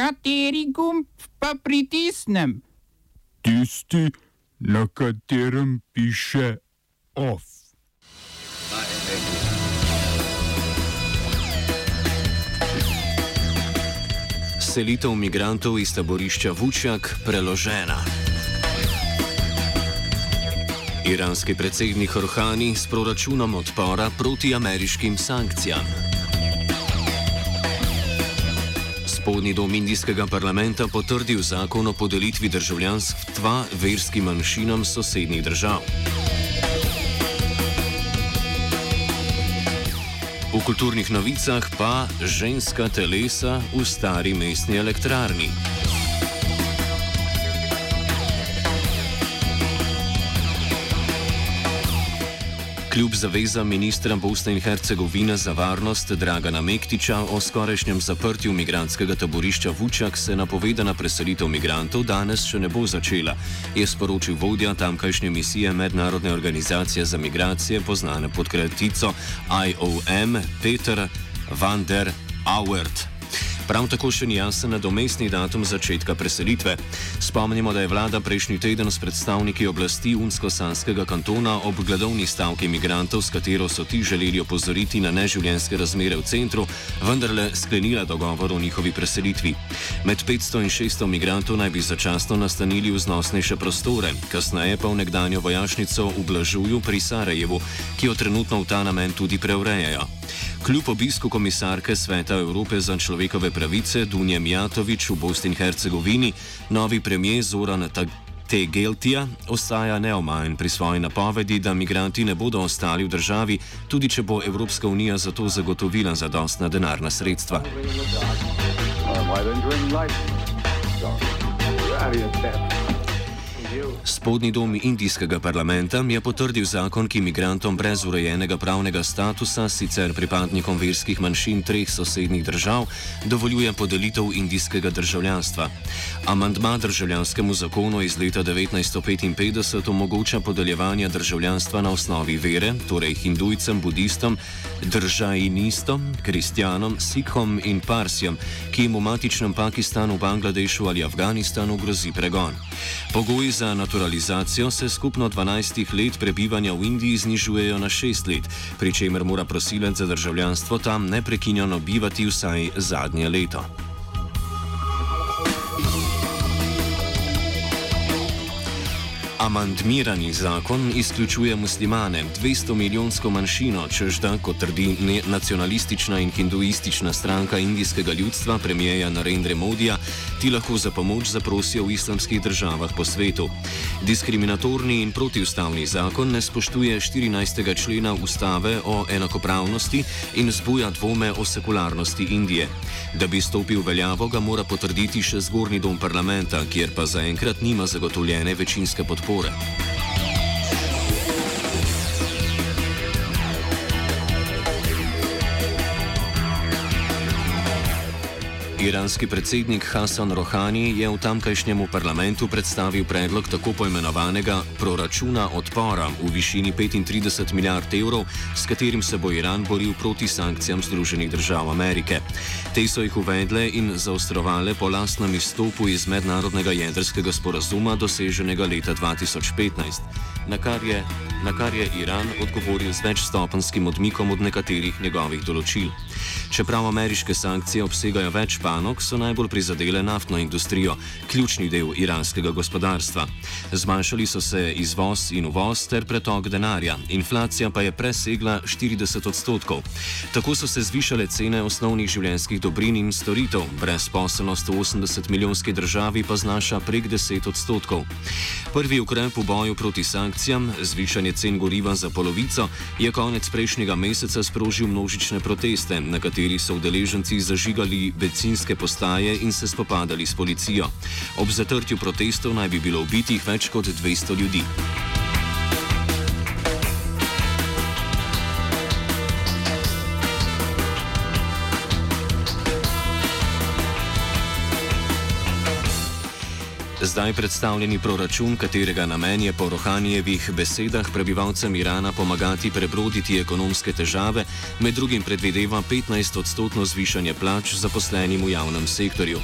Kateri gumb pa pritisnem? Tisti, na katerem piše OF. Selitev migrantov iz taborišča Vučjak preložena. Iranski predsednik Rohani s proračunom odpora proti ameriškim sankcijam. Spodnji dom indijskega parlamenta potrdil zakon o podelitvi državljanstva verskim manjšinam sosednjih držav. V kulturnih novicah pa ženska telesa v stari mestni elektrarni. Kljub zavezam ministra Bosne in Hercegovine za varnost Dragana Mektiča o skorajšnjem zaprtju migranskega taborišča Vučak se napovedana preselitev migrantov danes še ne bo začela, je sporočil vodja tamkajšnje misije Mednarodne organizacije za migracije, poznane pod kratico IOM, Peter van der Auert. Prav tako še ni jasen nadomestni datum začetka preselitve. Spomnimo, da je vlada prejšnji teden s predstavniki oblasti Unsko-Sanskega kantona ob gladovni stavki imigrantov, s katero so ti želeli opozoriti na neživljenjske razmere v centru, vendarle sklenila dogovor o njihovi preselitvi. Med 500 in 600 imigrantov naj bi začasno nastanili v znosnejše prostore, kasneje pa v nekdanjo vojašnico v Blažuju pri Sarajevu, ki jo trenutno v ta namen tudi preurejajo. Kljub obisku komisarke Sveta Evrope za človekove pravice Dunje Mijatovič v Bosni in Hercegovini, novi premijer Zoran Tegeltija ostaja neomajen pri svoji napovedi, da migranti ne bodo ostali v državi, tudi če bo Evropska unija za to zagotovila zadostna denarna sredstva. Uh, Spodnji dom indijskega parlamenta je potrdil zakon, ki imigrantom brez urejenega pravnega statusa, sicer pripadnikom verskih manjšin treh sosednjih držav, dovoljuje podelitev indijskega državljanstva. Amandma državljanskemu zakonu iz leta 1955 omogoča podeljevanje državljanstva na osnovi vere, torej hindujcem, budistom, držajinistom, kristjanom, sikhom in parsjem, ki jim v matičnem Pakistanu, Bangladešu ali Afganistanu grozi pregon. Pogoji za naturalizacijo se skupno 12 let prebivanja v Indiji znižujejo na 6 let, pri čemer mora prosilec za državljanstvo tam neprekinjeno bivati vsaj zadnje leto. Amandmirani zakon izključuje muslimane, 200 milijonsko manjšino, čež da, kot trdi nacionalistična in hinduistična stranka indijskega ljudstva, premijeja Narendra Modija, ti lahko za pomoč zaprosijo v islamskih državah po svetu. Diskriminatorni in protiustavni zakon ne spoštuje 14. člena ustave o enakopravnosti in zbuja dvome o sekularnosti Indije. Da bi stopil veljavo, ga mora potrditi še zgornji dom parlamenta, kjer pa zaenkrat nima zagotovljene večinske podpore podpore. Iranski predsednik Hasan Rohani je v tamkajšnjem parlamentu predstavil predlog tako poimenovanega proračuna odpora v višini 35 milijard evrov, s katerim se bo Iran boril proti sankcijam Združenih držav Amerike. Te so jih uvedle in zaostrovale po lastnem izstopu iz mednarodnega jedrskega sporazuma doseženega leta 2015, na kar je, na kar je Iran odgovoril z večstopenskim odmikom od nekaterih njegovih določil. Čeprav ameriške sankcije obsegajo več panog, so najbolj prizadele naftno industrijo, ključni del iranskega gospodarstva. Zmanjšali so se izvoz in uvoz ter pretok denarja, inflacija pa je presegla 40 odstotkov. Tako so se zvišale cene osnovnih življenjskih dobrin in storitev, brezposelnost v 80 milijonski državi pa znaša prek 10 odstotkov. Prvi ukrep v boju proti sankcijam, zvišanje cen goriva za polovico, je konec prejšnjega meseca sprožil množične proteste na kateri so udeleženci zažigali benzinske postaje in se spopadali s policijo. Ob zatrtju protestov naj bi bilo ubitih več kot 200 ljudi. Zdaj predstavljeni proračun, katerega namen je po Rohanijevih besedah prebivalcem Irana pomagati prebroditi ekonomske težave, med drugim predvideva 15-odstotno zvišanje plač zaposlenim v javnem sektorju.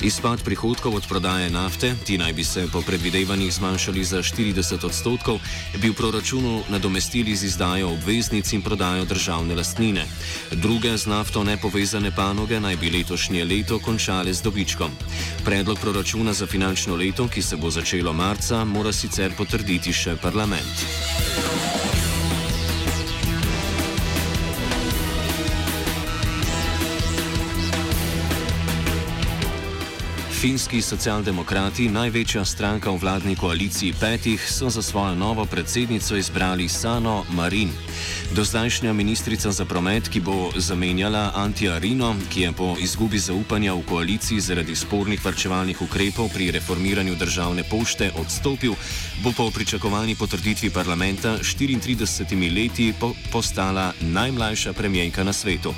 Izpad prihodkov od prodaje nafte, ti naj bi se po predvidevanjih zmanjšali za 40 odstotkov, bi v proračunu nadomestili z izdajo obveznic in prodajo državne lastnine. Druge z nafto nepovezane panoge naj bi letošnje leto končale z dobičkom. Predlog proračuna za finančno leto, ki se bo začelo marca, mora sicer potrditi še parlament. Finski socialdemokrati, največja stranka v vladni koaliciji petih, so za svojo novo predsednico izbrali Sano Marin. Dozdajšnja ministrica za promet, ki bo zamenjala Antija Rino, ki je po izgubi zaupanja v koaliciji zaradi spornih varčevalnih ukrepov pri reformiranju državne pošte odstopil, bo po pričakovani potrditvi parlamenta 34 leti po postala najmlajša premijejka na svetu.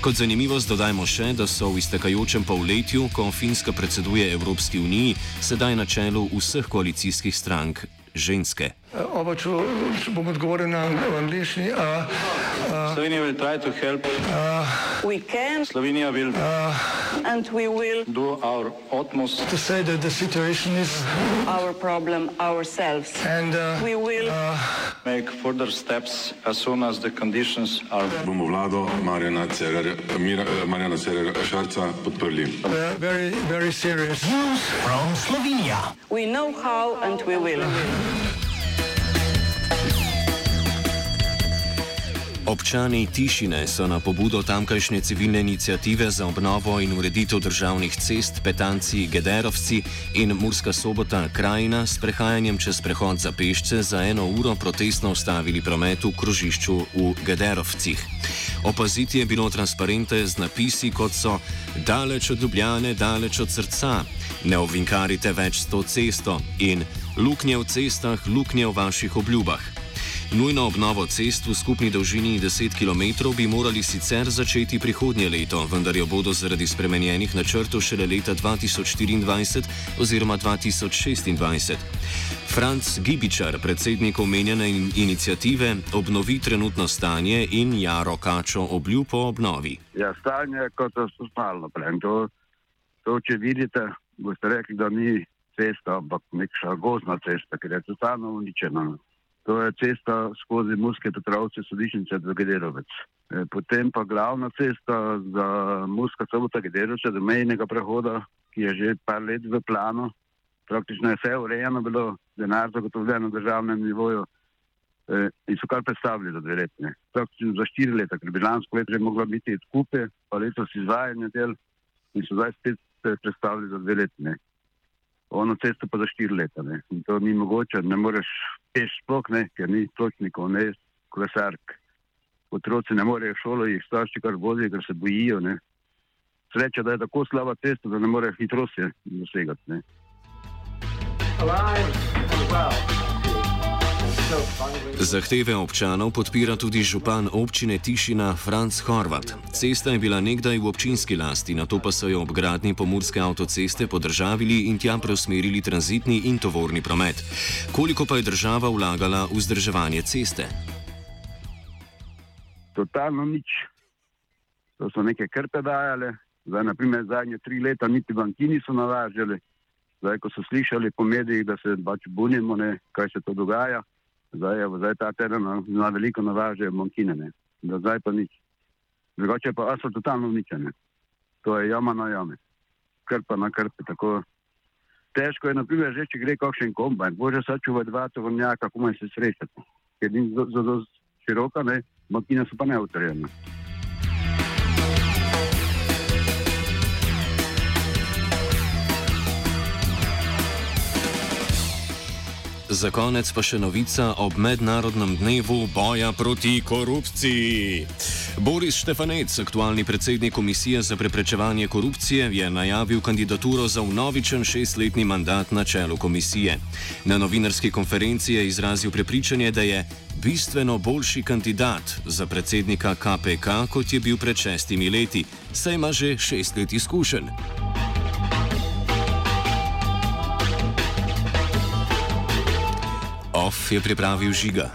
Kot zanimivost dodajmo še, da so v iztekajočem polletju, ko finska predseduje Evropski uniji, sedaj na čelu vseh koalicijskih strank ženske. Oba, če, bom odgovoril na angliški. Slovenija will try to help. We can Slovenija will and we will do our utmost To say that the situation is, our problem ourselves. and uh, We will make further steps as soon as the conditions are bomo vlado Marjana Cererja, Mira, eh, Marjana Cererja Šarca podprli. uh, very, very serious. we know how and we will. Občani Tišine so na pobudo tamkajšnje civilne inicijative za obnovo in ureditev državnih cest Petanci Gederovci in Murska sobota Krajina s prehajanjem čez prehod za pešce za eno uro protestno ustavili promet v krožišču v Gederovcih. Opaziti je bilo transparente z napisi kot so Daleč od Ljubljane, daleč od srca, ne ovinkarite več s to cesto in luknje v cestah, luknje v vaših obljubah. Nujno obnovo cest v skupni dolžini 10 km bi morali sicer začeti prihodnje leto, vendar jo bodo zaradi spremenjenih načrtov šele leta 2024 oziroma 2026. Franc Gibičar, predsednik omenjene in- inicijative, obnovi trenutno stanje in Jaro Kačo obljub o obnovi. Ja, stanje je katastrofalno. pravim. To, to, če vidite, boste rekli, da ni cesta, ampak neka gozdna cesta, ker je totalno uničena. To je cesta skozi Muske Petrovce, sodišnice do Gederovec. E, Potem pa glavna cesta za Muska sobota Gederovce, do mejnega prehoda, ki je že par let v planu. Praktično je vse urejeno, bilo denar zagotovljen na državnem nivoju eh, in so kar predstavili za dve leti. ne. Praktično za štiri leta, ker bi lansko leto že mogla biti odkupe, pa letos izvajanje del in so zdaj spet eh, predstavili za dve leti. ne. Ono cesto pa za štiri leta. Ne. In to ni mogoče, ne moreš peš sploh ne, ker ni točnikov, ne kolesark. Otroci ne morejo v šolo, jih starši kar vozijo, ker se bojijo. Ne. Sreča, da je tako slaba cesta, da ne morejo hitrosti dosegati. Ne. Zahteve občanov podpira tudi župan občine Tišina Franz Horvat. Cesta je bila nekdaj v občinski lasti, na to pa so jo ob gradnji pomorske avtoceste podržavili in tja preusmerili tranzitni in tovorni promet. Koliko pa je država vlagala v vzdrževanje ceste? totalno nič. To so neke krpe dajale, zdaj naprimer zadnje tri leta niti banki niso nalažili. Zdaj, ko so slišali po medijih, da se pač bunimo, ne, kaj se to dogaja, zdaj, je, zdaj ta teden na, na veliko nalažejo bankine, ne. Da zdaj pa nič. Drugače pa so totalno uničene. To je jama na jame. Krpa na krpe, tako. Težko je, naprimer, že če gre kakšen kombajn, bože sačuva dva tovornjaka, komaj se srečati. Ker ni zelo široka, ne, bankine so pa neutrjene. Za konec pa še novica ob mednarodnem dnevu boja proti korupciji. Boris Štefanec, aktualni predsednik Komisije za preprečevanje korupcije, je najavil kandidaturo za vnovičen šestletni mandat na čelu komisije. Na novinarski konferenci je izrazil prepričanje, da je bistveno boljši kandidat za predsednika KPK, kot je bil pred šestimi leti, saj ima že šest let izkušenj. OF je pripravil žiga.